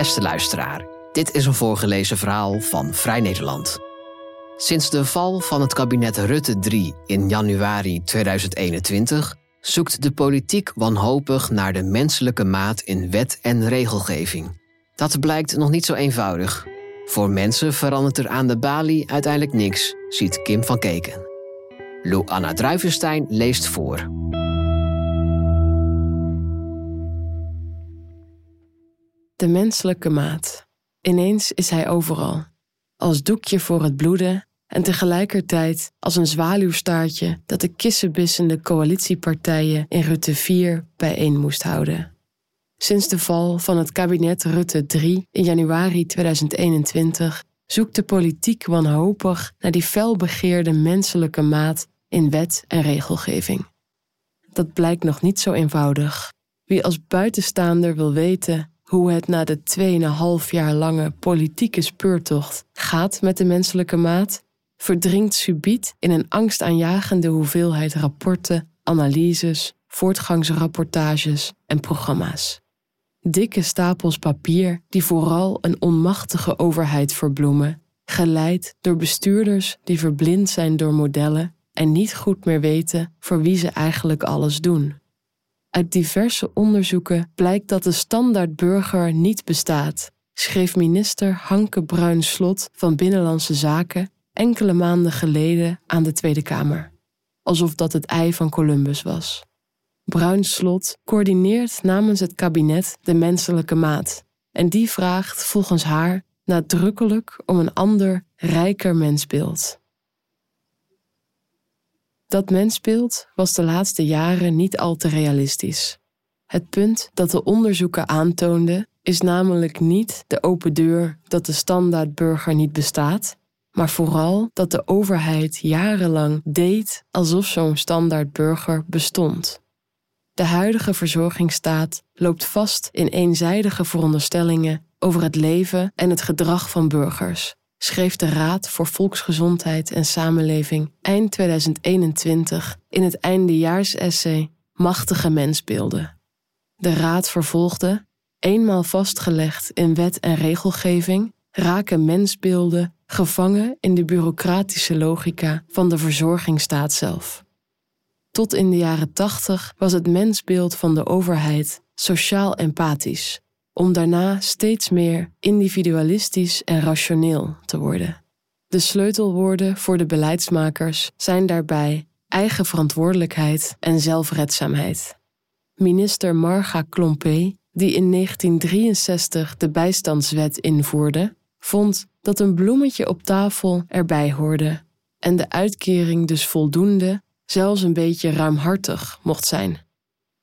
Beste luisteraar, dit is een voorgelezen verhaal van Vrij Nederland. Sinds de val van het kabinet Rutte 3 in januari 2021 zoekt de politiek wanhopig naar de menselijke maat in wet en regelgeving. Dat blijkt nog niet zo eenvoudig. Voor mensen verandert er aan de balie uiteindelijk niks, ziet Kim van Keken. Lou Anna Druivenstein leest voor. De menselijke maat. Ineens is hij overal. Als doekje voor het bloeden en tegelijkertijd als een zwaluwstaartje dat de kissenbissende coalitiepartijen in Rutte 4 bijeen moest houden. Sinds de val van het kabinet Rutte 3 in januari 2021 zoekt de politiek wanhopig naar die felbegeerde menselijke maat in wet en regelgeving. Dat blijkt nog niet zo eenvoudig. Wie als buitenstaander wil weten hoe het na de 2,5 jaar lange politieke speurtocht gaat met de menselijke maat, verdringt subiet in een angstaanjagende hoeveelheid rapporten, analyses, voortgangsrapportages en programma's. Dikke stapels papier die vooral een onmachtige overheid verbloemen, geleid door bestuurders die verblind zijn door modellen en niet goed meer weten voor wie ze eigenlijk alles doen. Uit diverse onderzoeken blijkt dat de standaardburger niet bestaat, schreef minister Hanke Bruin-Slot van Binnenlandse Zaken enkele maanden geleden aan de Tweede Kamer. Alsof dat het ei van Columbus was. Bruin-Slot coördineert namens het kabinet de menselijke maat en die vraagt volgens haar nadrukkelijk om een ander, rijker mensbeeld. Dat mensbeeld was de laatste jaren niet al te realistisch. Het punt dat de onderzoeken aantoonden is namelijk niet de open deur dat de standaardburger niet bestaat, maar vooral dat de overheid jarenlang deed alsof zo'n standaardburger bestond. De huidige verzorgingsstaat loopt vast in eenzijdige veronderstellingen over het leven en het gedrag van burgers, schreef de Raad voor Volksgezondheid en Samenleving eind 2021 in het eindejaarsessay Machtige mensbeelden. De Raad vervolgde, eenmaal vastgelegd in wet en regelgeving, raken mensbeelden gevangen in de bureaucratische logica van de verzorgingsstaat zelf. Tot in de jaren tachtig was het mensbeeld van de overheid sociaal empathisch om daarna steeds meer individualistisch en rationeel te worden. De sleutelwoorden voor de beleidsmakers zijn daarbij eigen verantwoordelijkheid en zelfredzaamheid. Minister Marga Klompé, die in 1963 de bijstandswet invoerde, vond dat een bloemetje op tafel erbij hoorde en de uitkering dus voldoende, zelfs een beetje ruimhartig mocht zijn.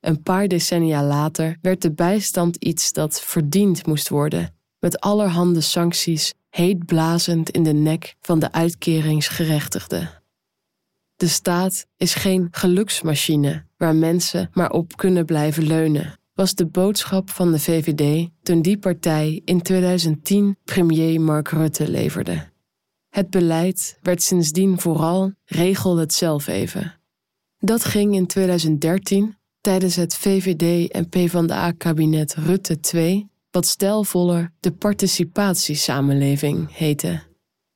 Een paar decennia later werd de bijstand iets dat verdiend moest worden, met allerhande sancties heet blazend in de nek van de uitkeringsgerechtigde. De staat is geen geluksmachine waar mensen maar op kunnen blijven leunen, was de boodschap van de VVD toen die partij in 2010 premier Mark Rutte leverde. Het beleid werd sindsdien vooral regel het zelf even. Dat ging in 2013 tijdens het VVD en PvdA-kabinet Rutte II wat stijlvoller de participatiesamenleving heette.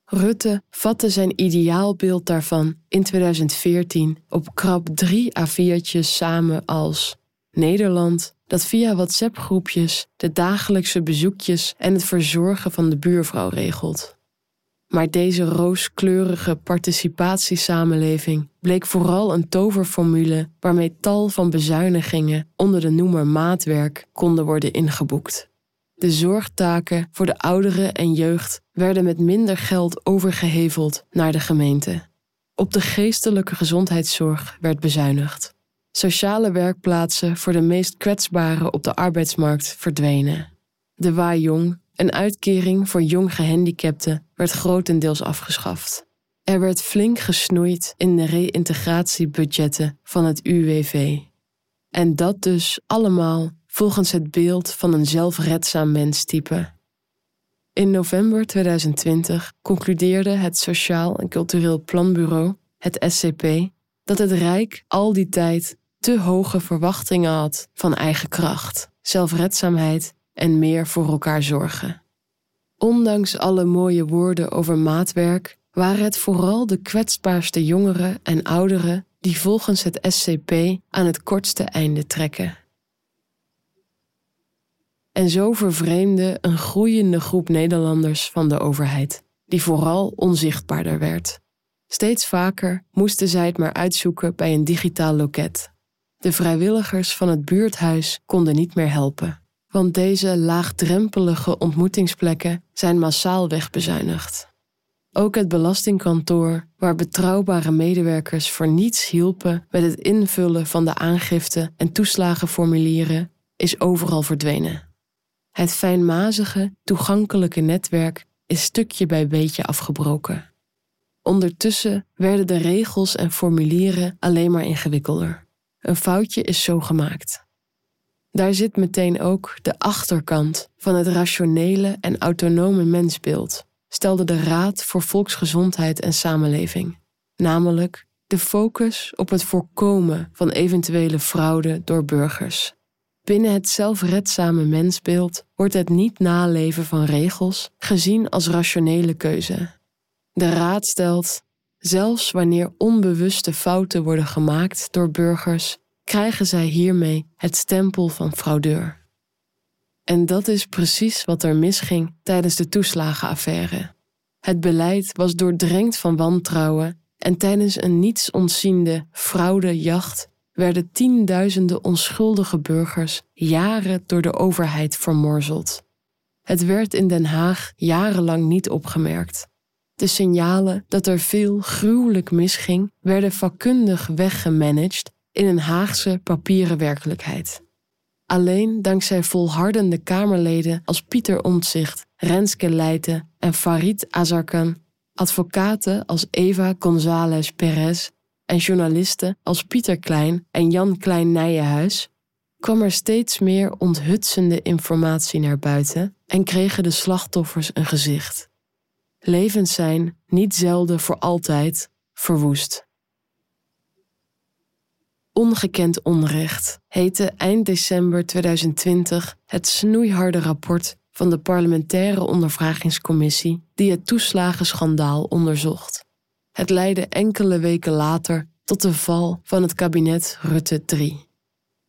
Rutte vatte zijn ideaalbeeld daarvan in 2014 op krap drie A4'tjes samen als Nederland dat via WhatsApp-groepjes de dagelijkse bezoekjes en het verzorgen van de buurvrouw regelt. Maar deze rooskleurige participatiesamenleving bleek vooral een toverformule waarmee tal van bezuinigingen onder de noemer maatwerk konden worden ingeboekt. De zorgtaken voor de ouderen en jeugd werden met minder geld overgeheveld naar de gemeente. Op de geestelijke gezondheidszorg werd bezuinigd. Sociale werkplaatsen voor de meest kwetsbaren op de arbeidsmarkt verdwenen. De Wajong een uitkering voor jong gehandicapten werd grotendeels afgeschaft. Er werd flink gesnoeid in de reïntegratiebudgetten van het UWV. En dat dus allemaal volgens het beeld van een zelfredzaam menstype. In november 2020 concludeerde het Sociaal en Cultureel Planbureau, het SCP, dat het Rijk al die tijd te hoge verwachtingen had van eigen kracht, zelfredzaamheid en meer voor elkaar zorgen. Ondanks alle mooie woorden over maatwerk waren het vooral de kwetsbaarste jongeren en ouderen die volgens het SCP aan het kortste einde trekken. En zo vervreemde een groeiende groep Nederlanders van de overheid, die vooral onzichtbaarder werd. Steeds vaker moesten zij het maar uitzoeken bij een digitaal loket. De vrijwilligers van het buurthuis konden niet meer helpen, want deze laagdrempelige ontmoetingsplekken zijn massaal wegbezuinigd. Ook het belastingkantoor, waar betrouwbare medewerkers voor niets hielpen met het invullen van de aangifte en toeslagenformulieren, is overal verdwenen. Het fijnmazige, toegankelijke netwerk is stukje bij beetje afgebroken. Ondertussen werden de regels en formulieren alleen maar ingewikkelder. Een foutje is zo gemaakt. Daar zit meteen ook de achterkant van het rationele en autonome mensbeeld, stelde de Raad voor Volksgezondheid en Samenleving, namelijk de focus op het voorkomen van eventuele fraude door burgers. Binnen het zelfredzame mensbeeld wordt het niet naleven van regels gezien als rationele keuze. De Raad stelt, zelfs wanneer onbewuste fouten worden gemaakt door burgers, krijgen zij hiermee het stempel van fraudeur. En dat is precies wat er misging tijdens de toeslagenaffaire. Het beleid was doordrenkt van wantrouwen en tijdens een niets ontziende fraudejacht werden tienduizenden onschuldige burgers jaren door de overheid vermorzeld. Het werd in Den Haag jarenlang niet opgemerkt. De signalen dat er veel gruwelijk misging, werden vakkundig weggemanaged in een Haagse papieren werkelijkheid. Alleen dankzij volhardende Kamerleden als Pieter Omtzigt, Renske Leijten en Farid Azarkan, advocaten als Eva González Perez en journalisten als Pieter Klein en Jan Klein Nijenhuis, kwam er steeds meer onthutsende informatie naar buiten en kregen de slachtoffers een gezicht. Levens zijn, niet zelden voor altijd, verwoest. Ongekend onrecht heette eind december 2020 het snoeiharde rapport van de parlementaire ondervragingscommissie die het toeslagenschandaal onderzocht. Het leidde enkele weken later tot de val van het kabinet Rutte III.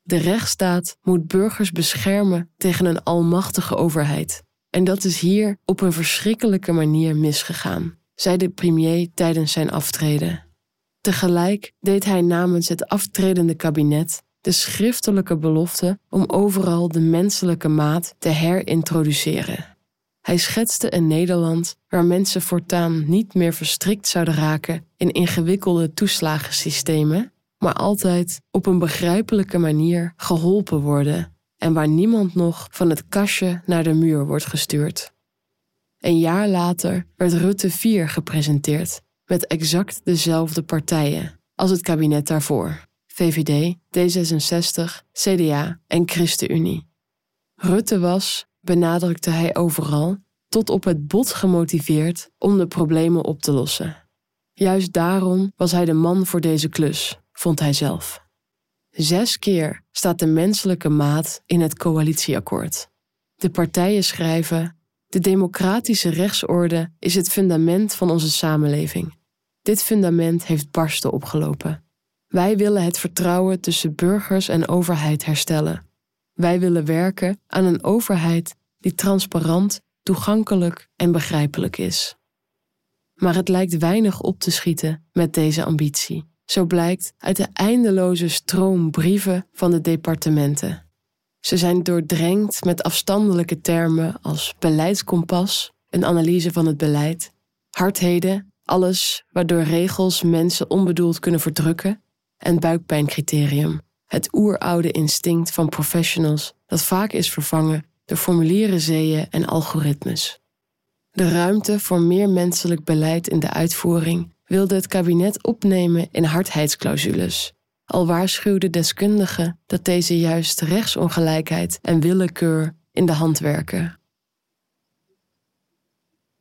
De rechtsstaat moet burgers beschermen tegen een almachtige overheid. En dat is hier op een verschrikkelijke manier misgegaan, zei de premier tijdens zijn aftreden. Tegelijk deed hij namens het aftredende kabinet de schriftelijke belofte om overal de menselijke maat te herintroduceren. Hij schetste een Nederland waar mensen voortaan niet meer verstrikt zouden raken in ingewikkelde toeslagensystemen, maar altijd op een begrijpelijke manier geholpen worden en waar niemand nog van het kastje naar de muur wordt gestuurd. Een jaar later werd Rutte 4 gepresenteerd met exact dezelfde partijen als het kabinet daarvoor: VVD, D66, CDA en ChristenUnie. Rutte was, benadrukte hij overal, tot op het bot gemotiveerd om de problemen op te lossen. Juist daarom was hij de man voor deze klus, vond hij zelf. Zes keer staat de menselijke maat in het coalitieakkoord. De partijen schrijven: De democratische rechtsorde is het fundament van onze samenleving. Dit fundament heeft barsten opgelopen. Wij willen het vertrouwen tussen burgers en overheid herstellen. Wij willen werken aan een overheid die transparant, toegankelijk en begrijpelijk is. Maar het lijkt weinig op te schieten met deze ambitie. Zo blijkt uit de eindeloze stroom brieven van de departementen. Ze zijn doordrenkt met afstandelijke termen als beleidskompas, een analyse van het beleid, hardheden alles waardoor regels mensen onbedoeld kunnen verdrukken en buikpijncriterium, het oeroude instinct van professionals dat vaak is vervangen door formulieren zeeën en algoritmes. De ruimte voor meer menselijk beleid in de uitvoering wilde het kabinet opnemen in hardheidsclausules, al waarschuwden deskundigen dat deze juist rechtsongelijkheid en willekeur in de hand werken.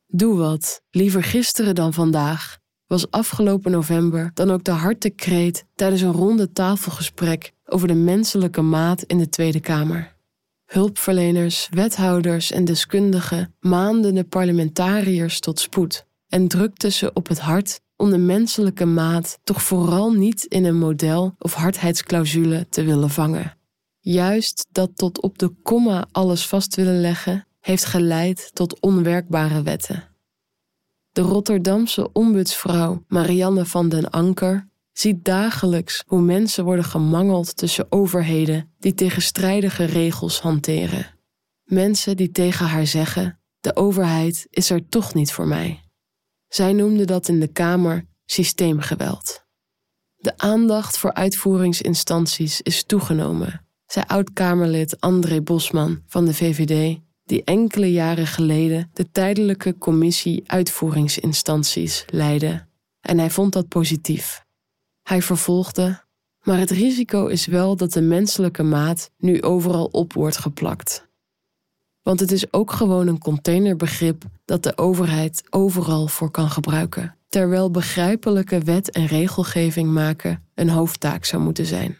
Doe wat, liever gisteren dan vandaag, was afgelopen november dan ook de hartekreet tijdens een ronde tafelgesprek over de menselijke maat in de Tweede Kamer. Hulpverleners, wethouders en deskundigen maanden de parlementariërs tot spoed en drukten ze op het hart om de menselijke maat toch vooral niet in een model of hardheidsclausule te willen vangen. Juist dat tot op de komma alles vast willen leggen, heeft geleid tot onwerkbare wetten. De Rotterdamse ombudsvrouw Marianne van den Anker ziet dagelijks hoe mensen worden gemangeld tussen overheden die tegenstrijdige regels hanteren. Mensen die tegen haar zeggen: de overheid is er toch niet voor mij. Zij noemde dat in de Kamer systeemgeweld. De aandacht voor uitvoeringsinstanties is toegenomen, zei oud-Kamerlid André Bosman van de VVD, die enkele jaren geleden de tijdelijke commissie uitvoeringsinstanties leidde. En hij vond dat positief. Hij vervolgde: Maar het risico is wel dat de menselijke maat nu overal op wordt geplakt. Want het is ook gewoon een containerbegrip dat de overheid overal voor kan gebruiken, terwijl begrijpelijke wet en regelgeving maken een hoofdtaak zou moeten zijn.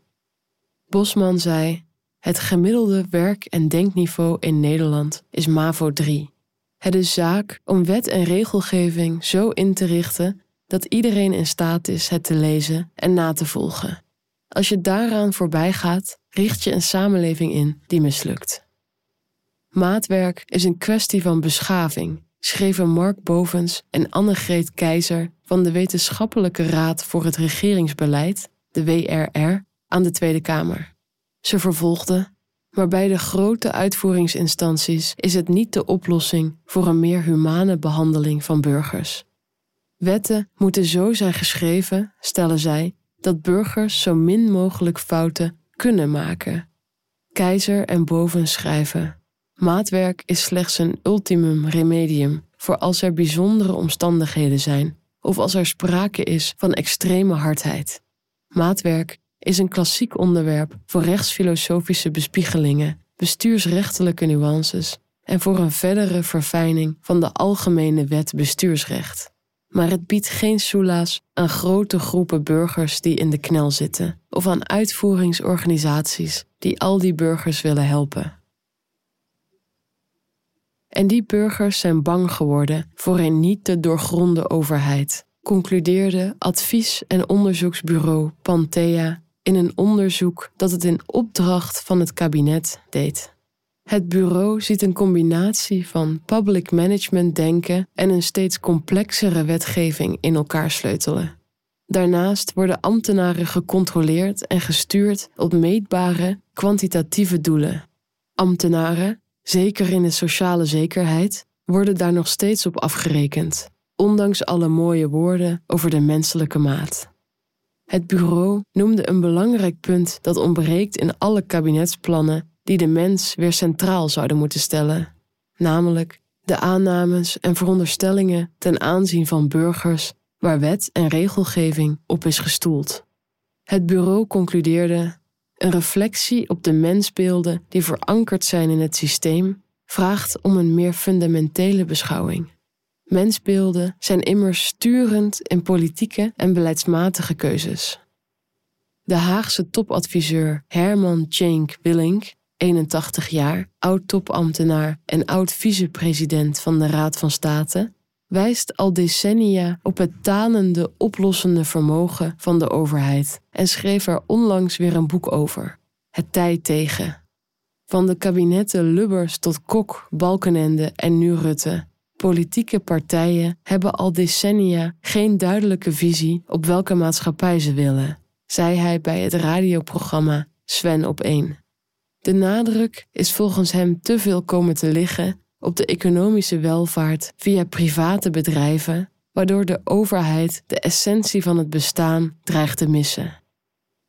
Bosman zei: Het gemiddelde werk- en denkniveau in Nederland is MAVO 3. Het is zaak om wet en regelgeving zo in te richten dat iedereen in staat is het te lezen en na te volgen. Als je daaraan voorbij gaat, richt je een samenleving in die mislukt. Maatwerk is een kwestie van beschaving, schreven Mark Bovens en Annegreet Keizer van de Wetenschappelijke Raad voor het Regeringsbeleid, de WRR, aan de Tweede Kamer. Ze vervolgde: Maar bij de grote uitvoeringsinstanties is het niet de oplossing voor een meer humane behandeling van burgers. Wetten moeten zo zijn geschreven, stellen zij, dat burgers zo min mogelijk fouten kunnen maken. Keizer en Boven schrijven: Maatwerk is slechts een ultimum remedium voor als er bijzondere omstandigheden zijn of als er sprake is van extreme hardheid. Maatwerk is een klassiek onderwerp voor rechtsfilosofische bespiegelingen, bestuursrechtelijke nuances en voor een verdere verfijning van de algemene wet bestuursrecht maar het biedt geen soelaas aan grote groepen burgers die in de knel zitten of aan uitvoeringsorganisaties die al die burgers willen helpen. En die burgers zijn bang geworden voor een niet te doorgronde overheid, concludeerde advies- en onderzoeksbureau Panthea in een onderzoek dat het in opdracht van het kabinet deed. Het bureau ziet een combinatie van public management denken en een steeds complexere wetgeving in elkaar sleutelen. Daarnaast worden ambtenaren gecontroleerd en gestuurd op meetbare, kwantitatieve doelen. Ambtenaren, zeker in de sociale zekerheid, worden daar nog steeds op afgerekend, ondanks alle mooie woorden over de menselijke maat. Het bureau noemde een belangrijk punt dat ontbreekt in alle kabinetsplannen die de mens weer centraal zouden moeten stellen, namelijk de aannames en veronderstellingen ten aanzien van burgers waar wet en regelgeving op is gestoeld. Het bureau concludeerde: een reflectie op de mensbeelden die verankerd zijn in het systeem vraagt om een meer fundamentele beschouwing. Mensbeelden zijn immers sturend in politieke en beleidsmatige keuzes. De Haagse topadviseur Herman Cenk Willink 81 jaar, oud-topambtenaar en oud-vicepresident van de Raad van State, wijst al decennia op het tanende, oplossende vermogen van de overheid en schreef er onlangs weer een boek over: Het tij tegen. Van de kabinetten Lubbers tot Kok, Balkenende en nu Rutte. Politieke partijen hebben al decennia geen duidelijke visie op welke maatschappij ze willen, zei hij bij het radioprogramma Sven op 1. De nadruk is volgens hem te veel komen te liggen op de economische welvaart via private bedrijven, waardoor de overheid de essentie van het bestaan dreigt te missen.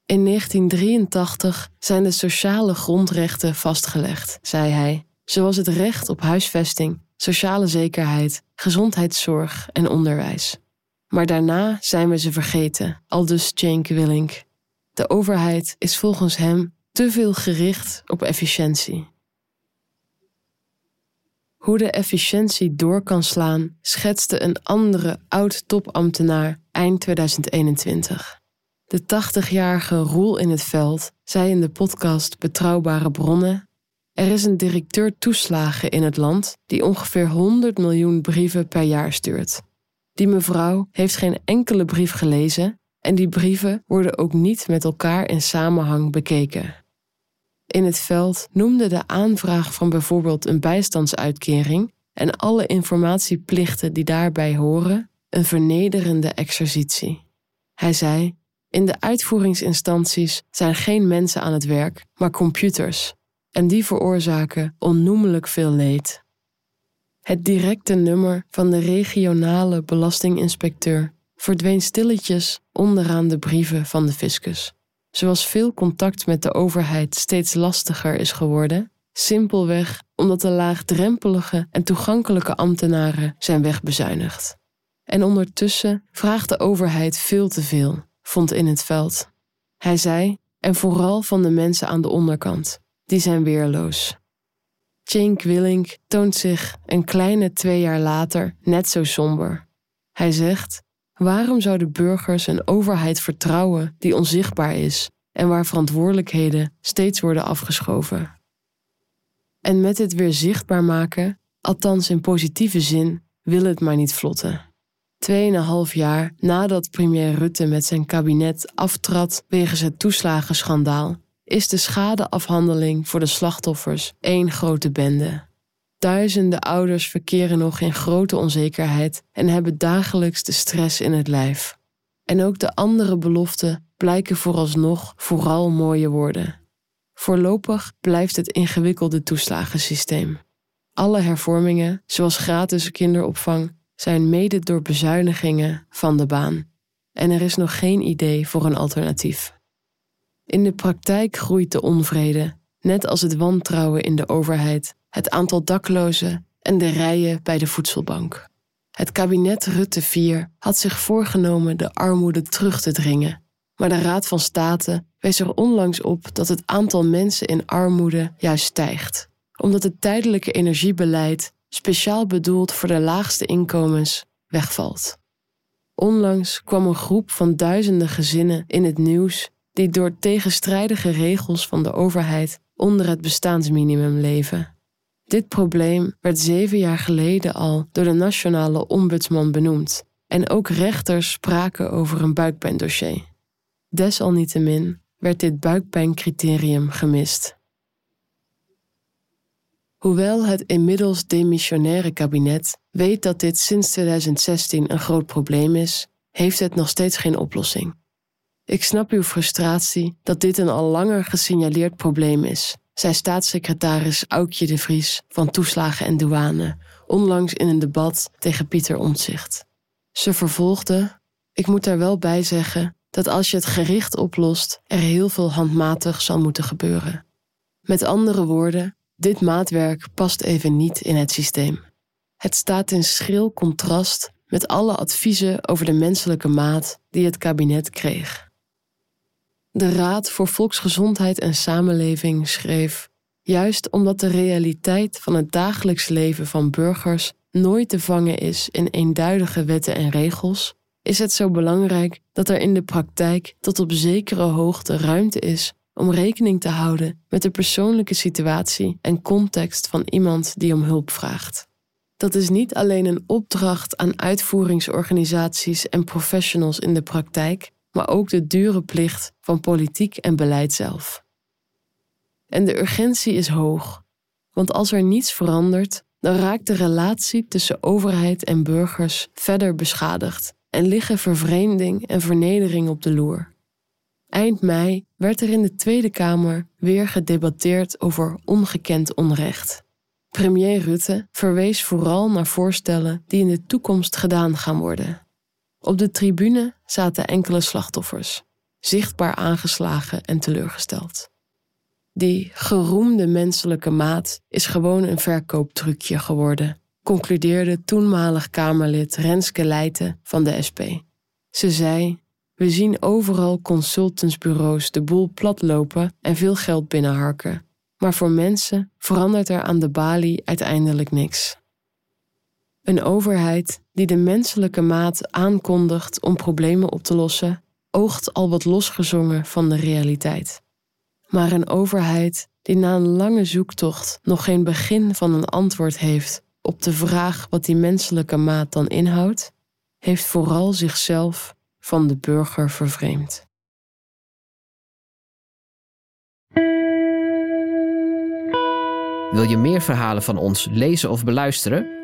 In 1983 zijn de sociale grondrechten vastgelegd, zei hij, zoals het recht op huisvesting, sociale zekerheid, gezondheidszorg en onderwijs. Maar daarna zijn we ze vergeten, aldus Cenk Willink. De overheid is volgens hem te veel gericht op efficiëntie. Hoe de efficiëntie door kan slaan, schetste een andere oud-topambtenaar eind 2021. De 80-jarige Roel in het veld zei in de podcast Betrouwbare Bronnen: Er is een directeur toeslagen in het land die ongeveer 100 miljoen brieven per jaar stuurt. Die mevrouw heeft geen enkele brief gelezen en die brieven worden ook niet met elkaar in samenhang bekeken. In het veld noemde de aanvraag van bijvoorbeeld een bijstandsuitkering en alle informatieplichten die daarbij horen een vernederende exercitie. Hij zei: In de uitvoeringsinstanties zijn geen mensen aan het werk, maar computers, en die veroorzaken onnoemelijk veel leed. Het directe nummer van de regionale belastinginspecteur verdween stilletjes onderaan de brieven van de fiscus. Zoals veel contact met de overheid steeds lastiger is geworden, simpelweg omdat de laagdrempelige en toegankelijke ambtenaren zijn wegbezuinigd. En ondertussen vraagt de overheid veel te veel, vond in het veld. Hij zei, en vooral van de mensen aan de onderkant, die zijn weerloos. Cenk Willink toont zich een kleine twee jaar later net zo somber. Hij zegt: Waarom zouden burgers een overheid vertrouwen die onzichtbaar is en waar verantwoordelijkheden steeds worden afgeschoven? En met het weer zichtbaar maken, althans in positieve zin, wil het maar niet vlotten. Tweeënhalf jaar nadat premier Rutte met zijn kabinet aftrad wegens het toeslagenschandaal, is de schadeafhandeling voor de slachtoffers één grote bende. Duizenden ouders verkeren nog in grote onzekerheid en hebben dagelijks de stress in het lijf. En ook de andere beloften blijken vooralsnog vooral mooie woorden. Voorlopig blijft het ingewikkelde toeslagensysteem. Alle hervormingen, zoals gratis kinderopvang, zijn mede door bezuinigingen van de baan. En er is nog geen idee voor een alternatief. In de praktijk groeit de onvrede, net als het wantrouwen in de overheid, het aantal daklozen en de rijen bij de voedselbank. Het kabinet Rutte IV had zich voorgenomen de armoede terug te dringen, maar de Raad van State wees er onlangs op dat het aantal mensen in armoede juist stijgt, omdat het tijdelijke energiebeleid, speciaal bedoeld voor de laagste inkomens, wegvalt. Onlangs kwam een groep van duizenden gezinnen in het nieuws die door tegenstrijdige regels van de overheid onder het bestaansminimum leven. Dit probleem werd zeven jaar geleden al door de nationale ombudsman benoemd en ook rechters spraken over een buikpijndossier. Desalniettemin werd dit buikpijncriterium gemist. Hoewel het inmiddels demissionaire kabinet weet dat dit sinds 2016 een groot probleem is, heeft het nog steeds geen oplossing. Ik snap uw frustratie dat dit een al langer gesignaleerd probleem is, zei staatssecretaris Aukje de Vries van Toeslagen en Douane onlangs in een debat tegen Pieter Omtzigt. Ze vervolgde: Ik moet daar wel bij zeggen dat als je het gericht oplost, er heel veel handmatig zal moeten gebeuren. Met andere woorden, dit maatwerk past even niet in het systeem. Het staat in schril contrast met alle adviezen over de menselijke maat die het kabinet kreeg. De Raad voor Volksgezondheid en Samenleving schreef: Juist omdat de realiteit van het dagelijks leven van burgers nooit te vangen is in eenduidige wetten en regels, is het zo belangrijk dat er in de praktijk tot op zekere hoogte ruimte is om rekening te houden met de persoonlijke situatie en context van iemand die om hulp vraagt. Dat is niet alleen een opdracht aan uitvoeringsorganisaties en professionals in de praktijk, maar ook de dure plicht van politiek en beleid zelf. En de urgentie is hoog, want als er niets verandert, dan raakt de relatie tussen overheid en burgers verder beschadigd en liggen vervreemding en vernedering op de loer. Eind mei werd er in de Tweede Kamer weer gedebatteerd over ongekend onrecht. Premier Rutte verwees vooral naar voorstellen die in de toekomst gedaan gaan worden. Op de tribune zaten enkele slachtoffers, zichtbaar aangeslagen en teleurgesteld. Die geroemde menselijke maat is gewoon een verkooptrucje geworden, concludeerde toenmalig Kamerlid Renske Leijten van de SP. Ze zei: We zien overal consultantsbureaus de boel platlopen en veel geld binnenharken. Maar voor mensen verandert er aan de balie uiteindelijk niks. Een overheid die de menselijke maat aankondigt om problemen op te lossen, oogt al wat losgezongen van de realiteit. Maar een overheid die na een lange zoektocht nog geen begin van een antwoord heeft op de vraag wat die menselijke maat dan inhoudt, heeft vooral zichzelf van de burger vervreemd. Wil je meer verhalen van ons lezen of beluisteren?